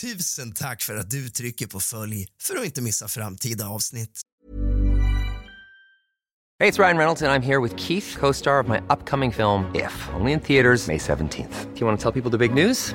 Tusen tack för att du trycker på följ för att inte missa framtida avsnitt. Det är Ryan Reynolds Jag är här med Keith, co-star of my upcoming film If, only in theaters May 17th. Do you want to tell people the big news?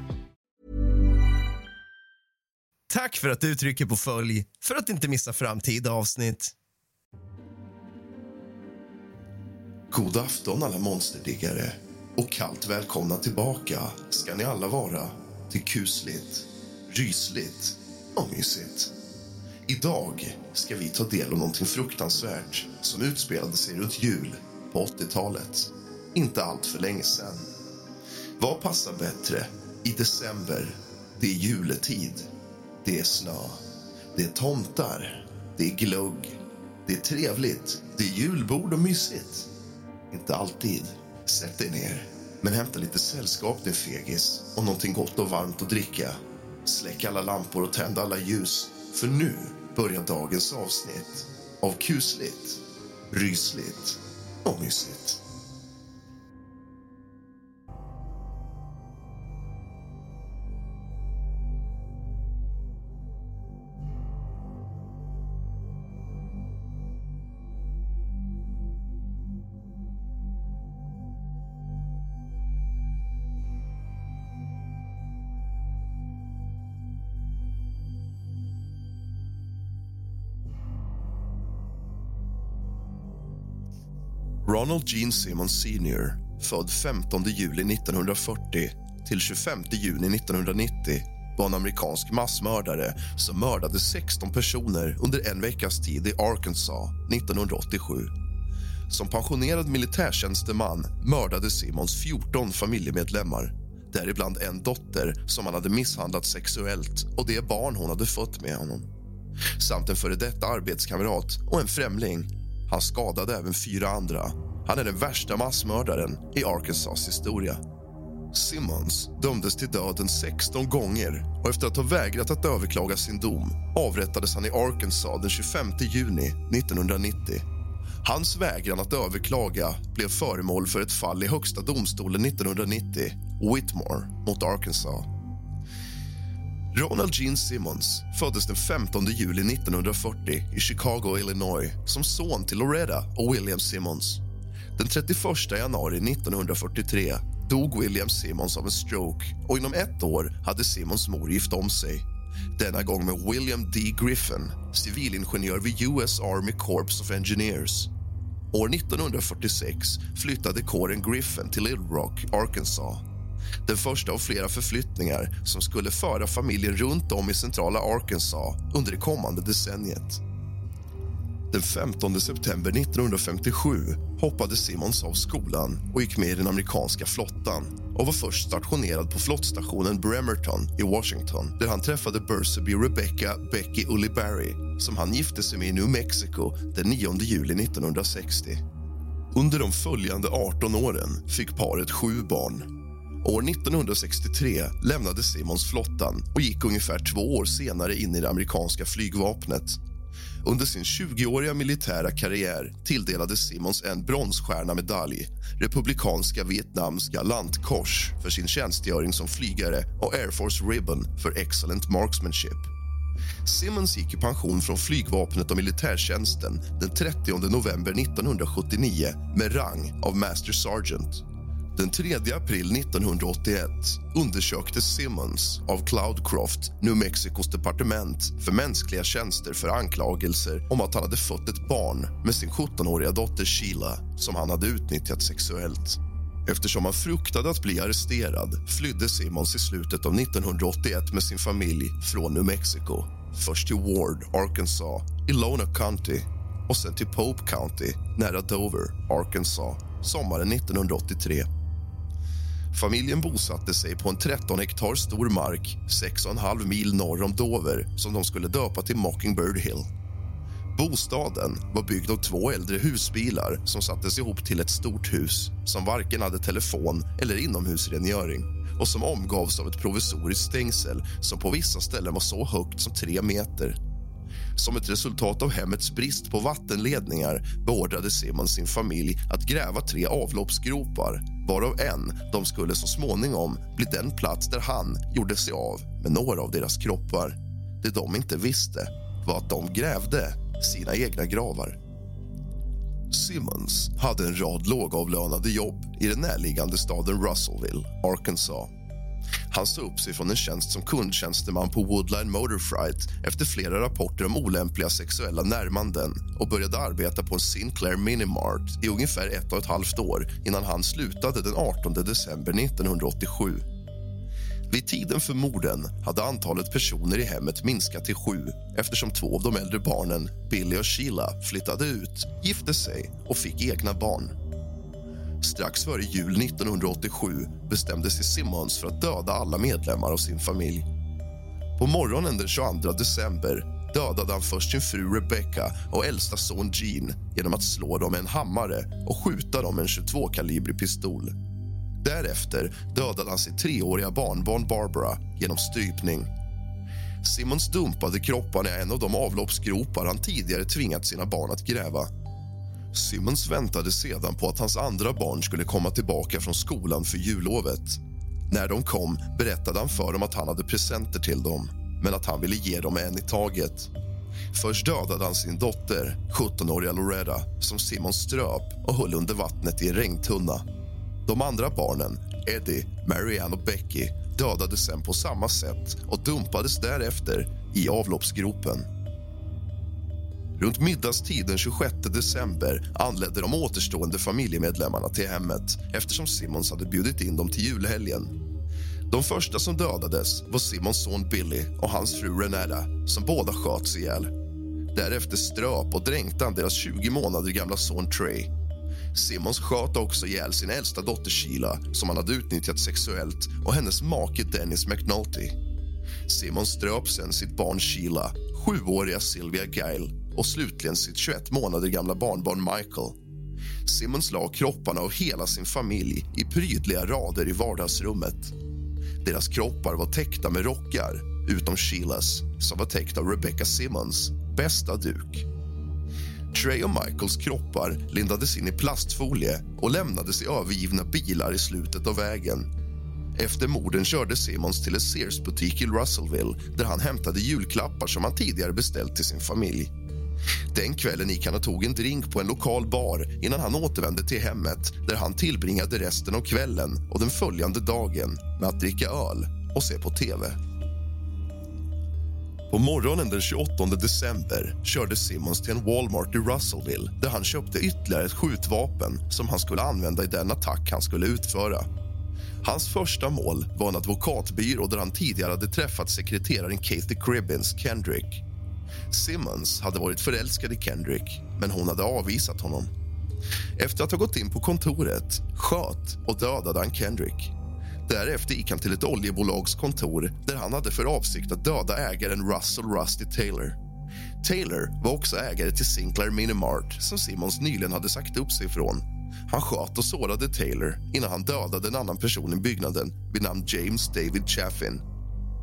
Tack för att du trycker på följ för att inte missa framtida avsnitt. God afton alla monsterdiggare och kallt välkomna tillbaka ska ni alla vara till kusligt, rysligt och mysigt. Idag ska vi ta del av någonting fruktansvärt som utspelade sig runt jul på 80-talet. Inte allt för länge sedan. Vad passar bättre i december? Det är juletid. Det är snö. Det är tomtar. Det är glögg. Det är trevligt. Det är julbord och mysigt. Inte alltid. Sätt dig ner, men hämta lite sällskap din fegis och någonting gott och varmt att dricka. Släck alla lampor och tänd alla ljus, för nu börjar dagens avsnitt av kusligt, rysligt och mysigt. Ronald Gene Simmons Sr. född 15 juli 1940 till 25 juni 1990 var en amerikansk massmördare som mördade 16 personer under en veckas tid i Arkansas 1987. Som pensionerad militärtjänsteman mördade Simmons 14 familjemedlemmar däribland en dotter som han hade misshandlat sexuellt och det barn hon hade fött med honom samt en före detta arbetskamrat och en främling han skadade även fyra andra. Han är den värsta massmördaren i Arkansas historia. Simmons dömdes till döden 16 gånger och efter att ha vägrat att överklaga sin dom avrättades han i Arkansas den 25 juni 1990. Hans vägran att överklaga blev föremål för ett fall i Högsta domstolen 1990, Whitmore mot Arkansas. Ronald Gene Simmons föddes den 15 juli 1940 i Chicago, Illinois som son till Loretta och William Simmons. Den 31 januari 1943 dog William Simmons av en stroke och inom ett år hade Simmons mor gift om sig. Denna gång med William D. Griffin, civilingenjör vid US Army Corps of Engineers. År 1946 flyttade kåren Griffin till Little Rock, Arkansas den första av flera förflyttningar som skulle föra familjen runt om i centrala Arkansas under det kommande decenniet. Den 15 september 1957 hoppade Simmons av skolan och gick med i den amerikanska flottan och var först stationerad på flottstationen Bremerton i Washington där han träffade Bursaby Rebecca Becky Ulibarri som han gifte sig med i New Mexico den 9 juli 1960. Under de följande 18 åren fick paret sju barn År 1963 lämnade Simons flottan och gick ungefär två år senare in i det amerikanska flygvapnet. Under sin 20-åriga militära karriär tilldelades Simmons en bronsstjärna-medalj republikanska Vietnamska lantkors för sin tjänstgöring som flygare och Air Force Ribbon för excellent marksmanship. Simmons gick i pension från flygvapnet och militärtjänsten den 30 november 1979 med rang av Master Sergeant. Den 3 april 1981 undersöktes Simmons av Cloudcroft, New Mexicos departement för mänskliga tjänster för anklagelser om att han hade fött ett barn med sin 17-åriga dotter Sheila som han hade utnyttjat sexuellt. Eftersom han fruktade att bli arresterad flydde Simmons i slutet av 1981 med sin familj från New Mexico. Först till Ward, Arkansas, i Lona County och sen till Pope County nära Dover, Arkansas, sommaren 1983. Familjen bosatte sig på en 13 hektar stor mark 6,5 mil norr om Dover som de skulle döpa till Mockingbird Hill. Bostaden var byggd av två äldre husbilar som sattes ihop till ett stort hus som varken hade telefon eller inomhusrengöring och som omgavs av ett provisoriskt stängsel som på vissa ställen var så högt som tre meter. Som ett resultat av hemmets brist på vattenledningar beordrade Simon sin familj att gräva tre avloppsgropar varav en de skulle så småningom bli den plats där han gjorde sig av med några av deras kroppar. Det de inte visste var att de grävde sina egna gravar. Simmons hade en rad lågavlönade jobb i den närliggande staden Russellville, Arkansas. Han sa upp sig från en tjänst som kundtjänsteman på Woodline Motor Freight efter flera rapporter om olämpliga sexuella närmanden och började arbeta på en Sinclair Minimart i ungefär ett och ett halvt år innan han slutade den 18 december 1987. Vid tiden för morden hade antalet personer i hemmet minskat till sju eftersom två av de äldre barnen, Billy och Sheila, flyttade ut, gifte sig och fick egna barn. Strax före jul 1987 bestämde sig Simmons för att döda alla medlemmar av sin familj. På morgonen den 22 december dödade han först sin fru Rebecca och äldsta son Gene genom att slå dem med en hammare och skjuta dem med en 22-kalibrig pistol. Därefter dödade han sitt treåriga barnbarn Barbara genom strypning. Simmons dumpade kropparna i en av de avloppsgropar han tidigare tvingat sina barn att gräva. Simmons väntade sedan på att hans andra barn skulle komma tillbaka från skolan för jullovet. När de kom berättade han för dem att han hade presenter till dem men att han ville ge dem en i taget. Först dödade han sin dotter, 17-åriga Loretta som Simon ströp och höll under vattnet i en regntunna. De andra barnen, Eddie, Marianne och Becky dödades sen på samma sätt och dumpades därefter i avloppsgropen. Runt middagstid den 26 december anlände de återstående familjemedlemmarna till hemmet eftersom Simmons hade bjudit in dem till julhelgen. De första som dödades var Simons son Billy och hans fru Renetta som båda sköts ihjäl. Därefter ströp och dränkte han deras 20 månader gamla son Trey. Simmons sköt också ihjäl sin äldsta dotter Sheila som han hade utnyttjat sexuellt och hennes make Dennis McNulty. Simmons ströp sen sitt barn Sheila, sjuåriga Sylvia Guile och slutligen sitt 21 månader gamla barnbarn Michael. Simmons la kropparna och hela sin familj i prydliga rader i vardagsrummet. Deras kroppar var täckta med rockar utom Sheilas, som var täckt av Rebecca Simmons bästa duk. Trey och Michaels kroppar lindades in i plastfolie och lämnades i övergivna bilar i slutet av vägen. Efter morden körde Simmons till en Sears-butik i Russellville där han hämtade julklappar som han tidigare beställt till sin familj. Den kvällen gick han och tog en drink på en lokal bar innan han återvände till hemmet där han tillbringade resten av kvällen och den följande dagen med att dricka öl och se på tv. På morgonen den 28 december körde Simmons till en Walmart i Russellville där han köpte ytterligare ett skjutvapen som han skulle använda i den attack han skulle utföra. Hans första mål var en advokatbyrå där han tidigare hade träffat sekreteraren Kathy Cribbins Kendrick. Simmons hade varit förälskad i Kendrick, men hon hade avvisat honom. Efter att ha gått in på kontoret sköt och dödade han Kendrick. Därefter gick han till ett oljebolags kontor där han hade för avsikt att döda ägaren Russell Rusty Taylor. Taylor var också ägare till Sinclair Minimart som Simmons nyligen hade sagt upp sig från. Han sköt och sårade Taylor innan han dödade en annan person i byggnaden vid namn James David Chaffin.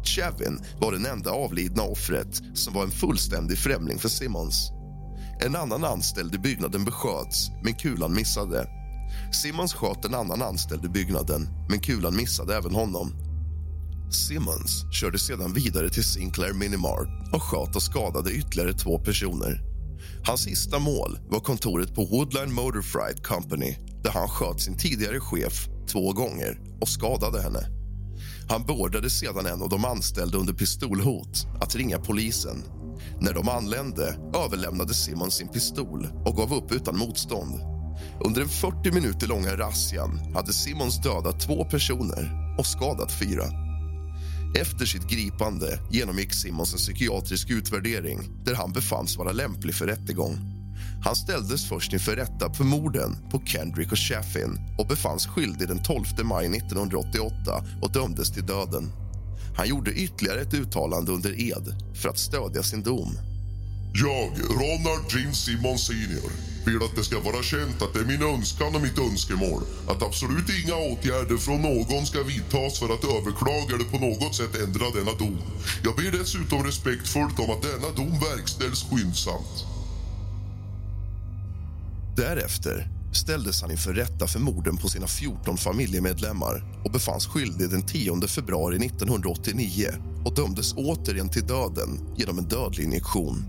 Chavin var den enda avlidna offret som var en fullständig främling för Simmons. En annan anställd i byggnaden besköts, men kulan missade. Simmons sköt en annan anställd i byggnaden, men kulan missade även honom. Simmons körde sedan vidare till Sinclair Minimart och sköt och skadade ytterligare två personer. Hans sista mål var kontoret på Woodline Motor Freight Company där han sköt sin tidigare chef två gånger och skadade henne. Han beordrade sedan en av de anställda under pistolhot att ringa polisen. När de anlände överlämnade Simon sin pistol och gav upp utan motstånd. Under den 40 minuter långa razzian hade Simons dödat två personer och skadat fyra. Efter sitt gripande genomgick Simons en psykiatrisk utvärdering där han befanns vara lämplig för rättegång. Han ställdes först inför rätta för morden på Kendrick och Chaffin och befanns skyldig den 12 maj 1988 och dömdes till döden. Han gjorde ytterligare ett uttalande under ed för att stödja sin dom. Jag, Ronald Gene Simmons senior, vill att det ska vara känt att det är min önskan och mitt önskemål att absolut inga åtgärder från någon ska vidtas för att överklaga eller på något sätt ändra denna dom. Jag ber dessutom respektfullt om att denna dom verkställs skyndsamt. Därefter ställdes han inför rätta för morden på sina 14 familjemedlemmar och befanns skyldig den 10 februari 1989 och dömdes återigen till döden genom en dödlig injektion.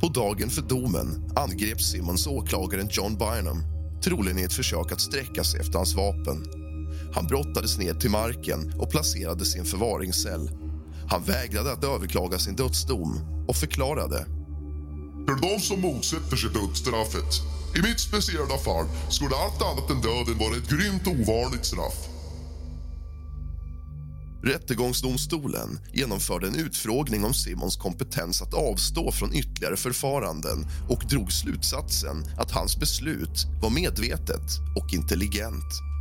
På dagen för domen angrep Simmons åklagaren John Bynum troligen i ett försök att sträcka sig efter hans vapen. Han brottades ner till marken och placerades i en förvaringscell. Han vägrade att överklaga sin dödsdom och förklarade för de som motsätter sig dödsstraffet. I mitt speciella fall skulle allt annat än döden vara ett grymt ovanligt straff. Rättegångsdomstolen genomförde en utfrågning om Simons kompetens att avstå från ytterligare förfaranden och drog slutsatsen att hans beslut var medvetet och intelligent.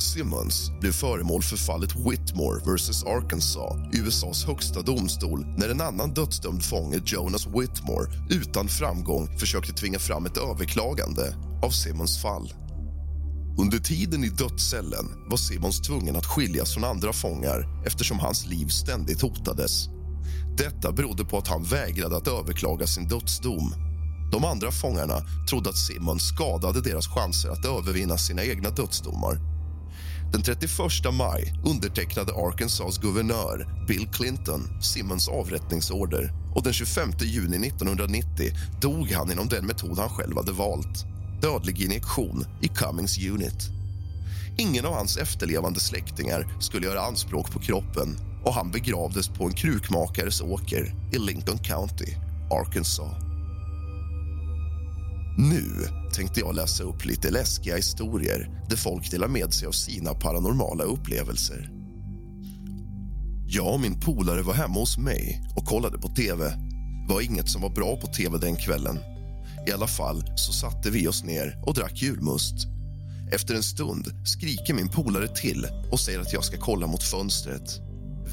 Simmons blev föremål för fallet Whitmore vs Arkansas i USAs högsta domstol när en annan dödsdömd fånge, Jonas Whitmore utan framgång försökte tvinga fram ett överklagande av Simmons fall. Under tiden i dödscellen var Simmons tvungen att skiljas från andra fångar eftersom hans liv ständigt hotades. Detta berodde på att han vägrade att överklaga sin dödsdom. De andra fångarna trodde att Simmons skadade deras chanser att övervinna sina egna dödsdomar. Den 31 maj undertecknade Arkansas guvernör Bill Clinton Simmons avrättningsorder och den 25 juni 1990 dog han inom den metod han själv hade valt dödlig injektion i Cummings unit. Ingen av hans efterlevande släktingar skulle göra anspråk på kroppen och han begravdes på en krukmakares åker i Lincoln County, Arkansas. Nu tänkte jag läsa upp lite läskiga historier där folk delar med sig av sina paranormala upplevelser. Jag och min polare var hemma hos mig och kollade på tv. Det var inget som var bra på tv den kvällen. I alla fall så satte vi oss ner och drack julmust. Efter en stund skriker min polare till och säger att jag ska kolla mot fönstret.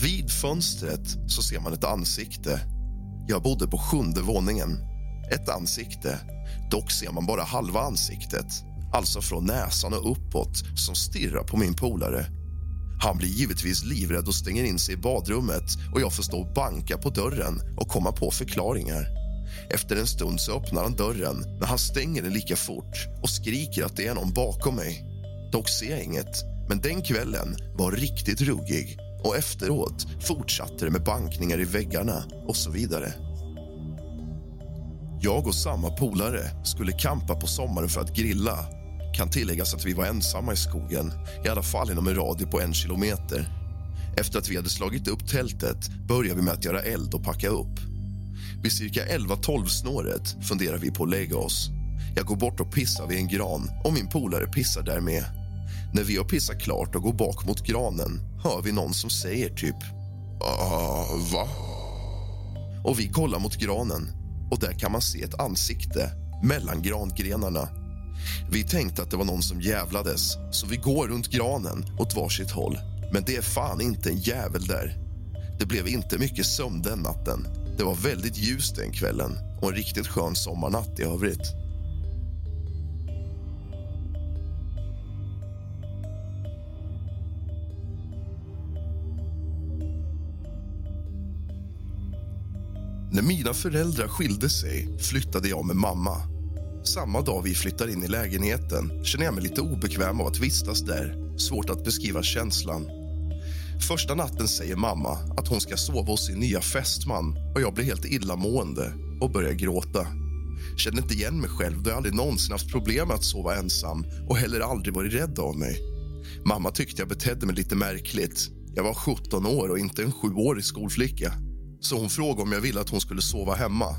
Vid fönstret så ser man ett ansikte. Jag bodde på sjunde våningen. Ett ansikte. Dock ser man bara halva ansiktet, alltså från näsan och uppåt, som stirrar på min polare. Han blir givetvis livrädd och stänger in sig i badrummet och jag får stå och banka på dörren och komma på förklaringar. Efter en stund så öppnar han dörren, men han stänger den lika fort och skriker att det är någon bakom mig. Dock ser jag inget, men den kvällen var riktigt ruggig och efteråt fortsatte det med bankningar i väggarna och så vidare. Jag och samma polare skulle kampa på sommaren för att grilla. Kan tilläggas att vi var ensamma i skogen, i alla fall inom en radie på en kilometer. Efter att vi hade slagit upp tältet började vi med att göra eld och packa upp. Vid cirka 11-12-snåret funderar vi på att lägga oss. Jag går bort och pissar vid en gran och min polare pissar där med. När vi har pissat klart och går bak mot granen hör vi någon som säger typ Ah, va? och vi kollar mot granen och där kan man se ett ansikte mellan grangrenarna. Vi tänkte att det var någon som jävlades så vi går runt granen åt varsitt håll. Men det är fan inte en jävel där. Det blev inte mycket sömn den natten. Det var väldigt ljust den kvällen och en riktigt skön sommarnatt i övrigt. När mina föräldrar skilde sig flyttade jag med mamma. Samma dag vi flyttar in i lägenheten känner jag mig lite obekväm av att vistas där. Svårt att beskriva känslan. Första natten säger mamma att hon ska sova hos sin nya fästman och jag blir helt illamående och börjar gråta. Känner inte igen mig själv då jag aldrig någonsin haft problem med att sova ensam och heller aldrig varit rädd av mig. Mamma tyckte jag betedde mig lite märkligt. Jag var 17 år och inte en sjuårig skolflicka. Så hon frågade om jag ville att hon skulle sova hemma.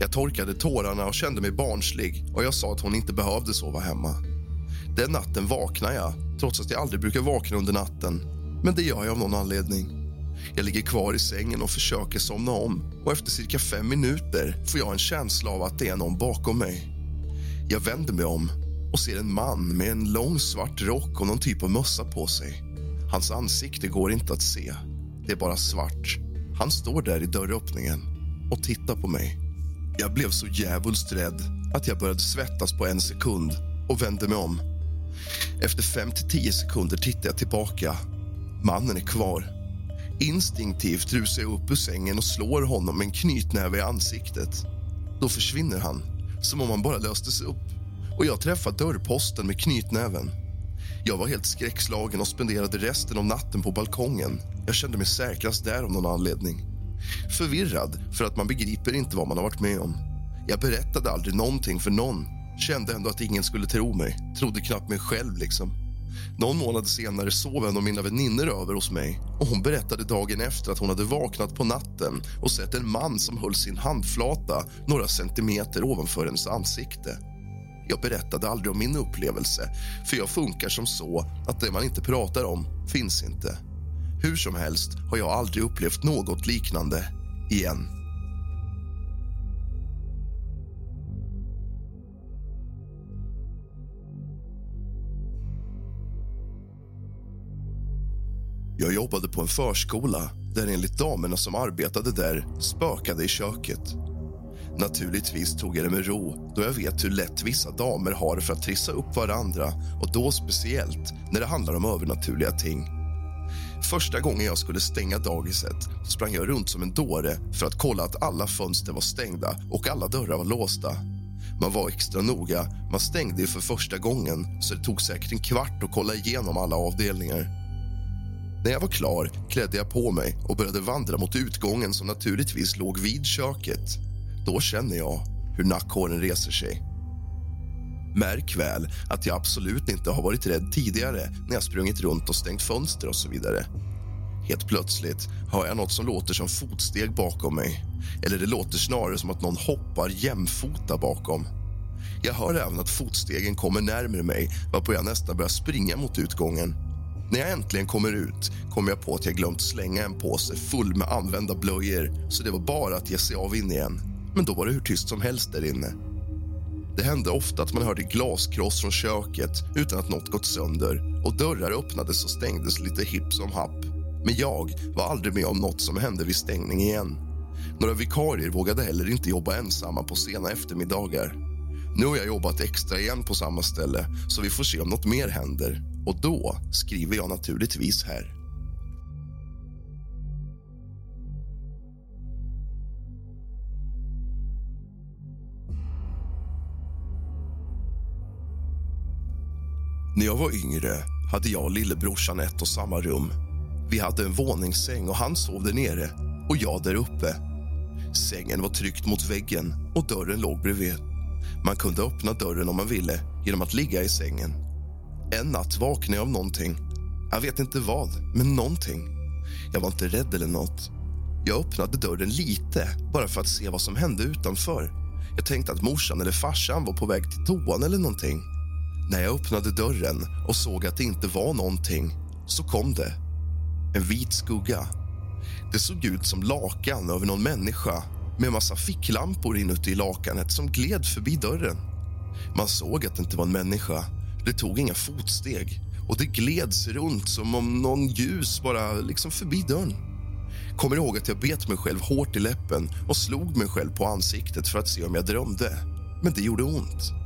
Jag torkade tårarna och kände mig barnslig och jag sa att hon inte behövde sova hemma. Den natten vaknade jag, trots att jag aldrig brukar vakna under natten. Men det gör jag av någon anledning. Jag ligger kvar i sängen och försöker somna om och efter cirka fem minuter får jag en känsla av att det är någon bakom mig. Jag vänder mig om och ser en man med en lång svart rock och någon typ av mössa på sig. Hans ansikte går inte att se. Det är bara svart. Han står där i dörröppningen och tittar på mig. Jag blev så djävulskt rädd att jag började svettas på en sekund och vände mig om. Efter fem till tio sekunder tittar jag tillbaka. Mannen är kvar. Instinktivt rusar jag upp ur sängen och slår honom med en knytnäve i ansiktet. Då försvinner han, som om han bara löstes upp och jag träffar dörrposten med knytnäven. Jag var helt skräckslagen och spenderade resten av natten på balkongen. Jag kände mig säkrast där av någon anledning. Förvirrad för att man begriper inte vad man har varit med om. Jag berättade aldrig någonting för någon. Kände ändå att ingen skulle tro mig. Trodde knappt mig själv liksom. Någon månad senare sov en av mina väninnor över hos mig och hon berättade dagen efter att hon hade vaknat på natten och sett en man som höll sin handflata några centimeter ovanför hennes ansikte. Jag berättade aldrig om min upplevelse, för jag funkar som så att det man inte pratar om finns inte. Hur som helst har jag aldrig upplevt något liknande igen. Jag jobbade på en förskola där enligt damerna som arbetade där spökade i köket. Naturligtvis tog jag det med ro då jag vet hur lätt vissa damer har för att trissa upp varandra och då speciellt när det handlar om övernaturliga ting. Första gången jag skulle stänga dagiset sprang jag runt som en dåre för att kolla att alla fönster var stängda och alla dörrar var låsta. Man var extra noga. Man stängde ju för första gången så det tog säkert en kvart att kolla igenom alla avdelningar. När jag var klar klädde jag på mig och började vandra mot utgången som naturligtvis låg vid köket. Då känner jag hur nackhåren reser sig. Märk väl att jag absolut inte har varit rädd tidigare när jag sprungit runt och stängt fönster och så vidare. Helt plötsligt hör jag något som låter som fotsteg bakom mig. Eller det låter snarare som att någon hoppar jämfota bakom. Jag hör även att fotstegen kommer närmare mig varpå jag nästan börjar springa mot utgången. När jag äntligen kommer ut kommer jag på att jag glömt slänga en påse full med använda blöjor så det var bara att ge sig av in igen. Men då var det hur tyst som helst där inne. Det hände ofta att man hörde glaskross från köket utan att något gått sönder och dörrar öppnades och stängdes lite hipp som happ. Men jag var aldrig med om något som hände vid stängning igen. Några vikarier vågade heller inte jobba ensamma på sena eftermiddagar. Nu har jag jobbat extra igen på samma ställe så vi får se om något mer händer. Och då skriver jag naturligtvis här. När jag var yngre hade jag och lillebrorsan ett och samma rum. Vi hade en våningssäng och han sov där nere och jag där uppe. Sängen var tryckt mot väggen och dörren låg bredvid. Man kunde öppna dörren om man ville genom att ligga i sängen. En natt vaknade jag av någonting. Jag vet inte vad, men någonting. Jag var inte rädd eller nåt. Jag öppnade dörren lite, bara för att se vad som hände utanför. Jag tänkte att morsan eller farsan var på väg till toan eller någonting. När jag öppnade dörren och såg att det inte var någonting så kom det. En vit skugga. Det såg ut som lakan över någon människa med en massa ficklampor inuti lakanet som gled förbi dörren. Man såg att det inte var en människa. Det tog inga fotsteg och det gleds runt som om någon ljus bara liksom förbi dörren. Kommer ihåg att jag bet mig själv hårt i läppen och slog mig själv på ansiktet för att se om jag drömde. Men det gjorde ont.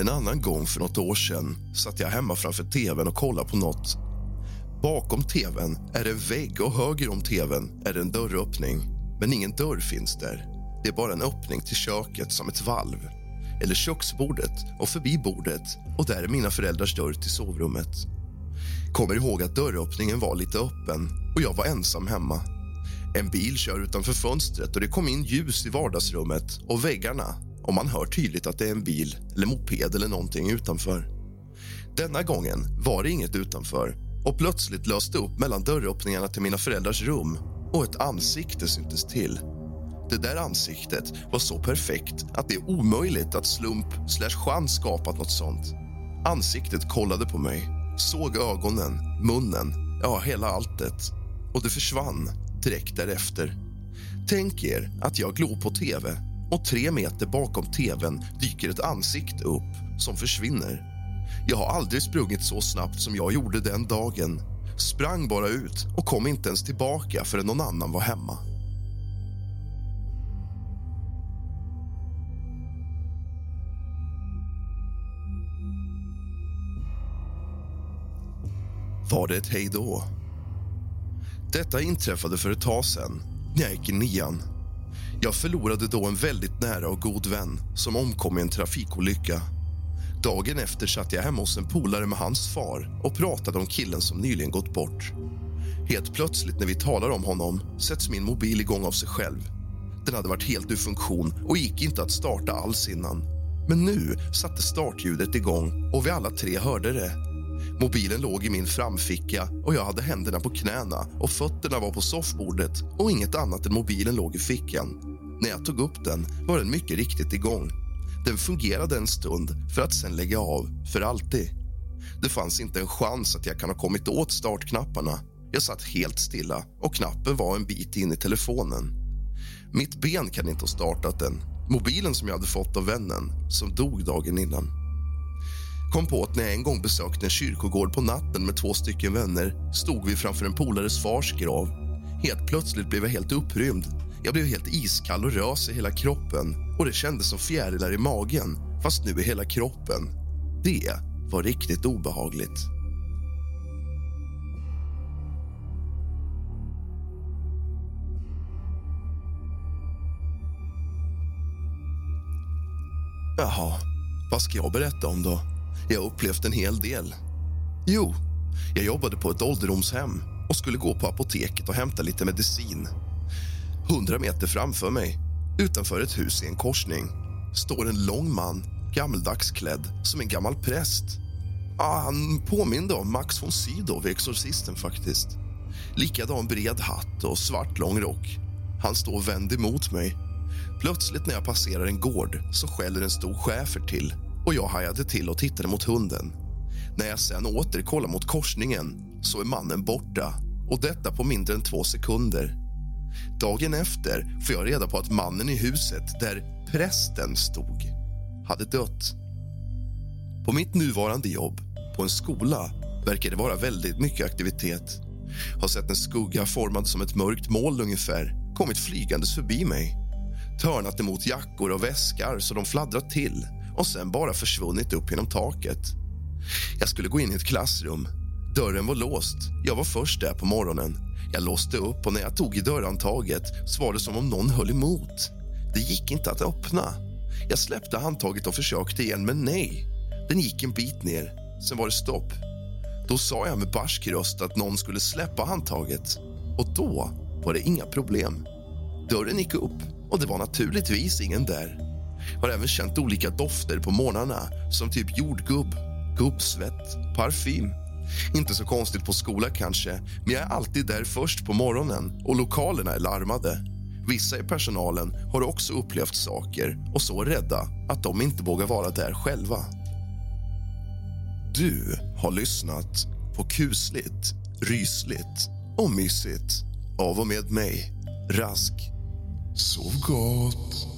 En annan gång för något år sedan satt jag hemma framför tvn och kollade på något. Bakom tvn är det en vägg och höger om tvn är det en dörröppning. Men ingen dörr finns där. Det är bara en öppning till köket som ett valv. Eller köksbordet och förbi bordet och där är mina föräldrars dörr till sovrummet. Kommer ihåg att dörröppningen var lite öppen och jag var ensam hemma. En bil kör utanför fönstret och det kom in ljus i vardagsrummet och väggarna och man hör tydligt att det är en bil eller moped eller någonting utanför. Denna gången var det inget utanför och plötsligt löste upp mellan dörröppningarna till mina föräldrars rum och ett ansikte syntes till. Det där ansiktet var så perfekt att det är omöjligt att slump slash chans skapat något sånt. Ansiktet kollade på mig, såg ögonen, munnen, ja, hela alltet. Och det försvann direkt därefter. Tänk er att jag glor på tv och tre meter bakom tvn dyker ett ansikte upp som försvinner. Jag har aldrig sprungit så snabbt som jag gjorde den dagen. Sprang bara ut och kom inte ens tillbaka förrän någon annan var hemma. Var det ett hej då? Detta inträffade för ett tag sedan, när jag gick i nian. Jag förlorade då en väldigt nära och god vän som omkom i en trafikolycka. Dagen efter satt jag hemma hos en polare med hans far och pratade om killen som nyligen gått bort. Helt plötsligt när vi talar om honom sätts min mobil igång av sig själv. Den hade varit helt ur funktion och gick inte att starta alls innan. Men nu satte startljudet igång och vi alla tre hörde det. Mobilen låg i min framficka och jag hade händerna på knäna och fötterna var på soffbordet och inget annat än mobilen låg i fickan. När jag tog upp den var den mycket riktigt igång. Den fungerade en stund för att sen lägga av för alltid. Det fanns inte en chans att jag kan ha kommit åt startknapparna. Jag satt helt stilla och knappen var en bit in i telefonen. Mitt ben kan inte ha startat den. Mobilen som jag hade fått av vännen som dog dagen innan. Kom på att när jag en gång besökte en kyrkogård på natten med två stycken vänner stod vi framför en polares fars grav. Helt plötsligt blev jag helt upprymd. Jag blev helt iskall och rös i hela kroppen och det kändes som fjärilar i magen, fast nu i hela kroppen. Det var riktigt obehagligt. Jaha, vad ska jag berätta om då? Jag har upplevt en hel del. Jo, jag jobbade på ett ålderdomshem och skulle gå på apoteket och hämta lite medicin. Hundra meter framför mig, utanför ett hus i en korsning står en lång man, gammeldags klädd, som en gammal präst. Ah, han påminde om Max von Sydow i Exorcisten. faktiskt. Likadan bred hatt och svart lång rock. Han står vänd emot mig. Plötsligt när jag passerar en gård så skäller en stor schäfer till och jag hajade till och tittade mot hunden. När jag sen åter kollar mot korsningen så är mannen borta och detta på mindre än två sekunder. Dagen efter får jag reda på att mannen i huset där prästen stod hade dött. På mitt nuvarande jobb, på en skola, verkar det vara väldigt mycket aktivitet. Har sett en skugga formad som ett mörkt moln ungefär kommit flygandes förbi mig. Törnat emot jackor och väskar så de fladdrat till och sen bara försvunnit upp genom taket. Jag skulle gå in i ett klassrum. Dörren var låst. Jag var först där på morgonen. Jag låste upp och när jag tog i dörrhandtaget så var det som om någon höll emot. Det gick inte att öppna. Jag släppte handtaget och försökte igen, men nej. Den gick en bit ner. Sen var det stopp. Då sa jag med barsk röst att någon skulle släppa handtaget. Och då var det inga problem. Dörren gick upp och det var naturligtvis ingen där. Har även känt olika dofter på morgnarna som typ jordgubb, gubbsvett, parfym. Inte så konstigt på skola kanske, men jag är alltid där först på morgonen och lokalerna är larmade. Vissa i personalen har också upplevt saker och så rädda att de inte vågar vara där själva. Du har lyssnat på kusligt, rysligt och mysigt av och med mig, Rask. Sov gott.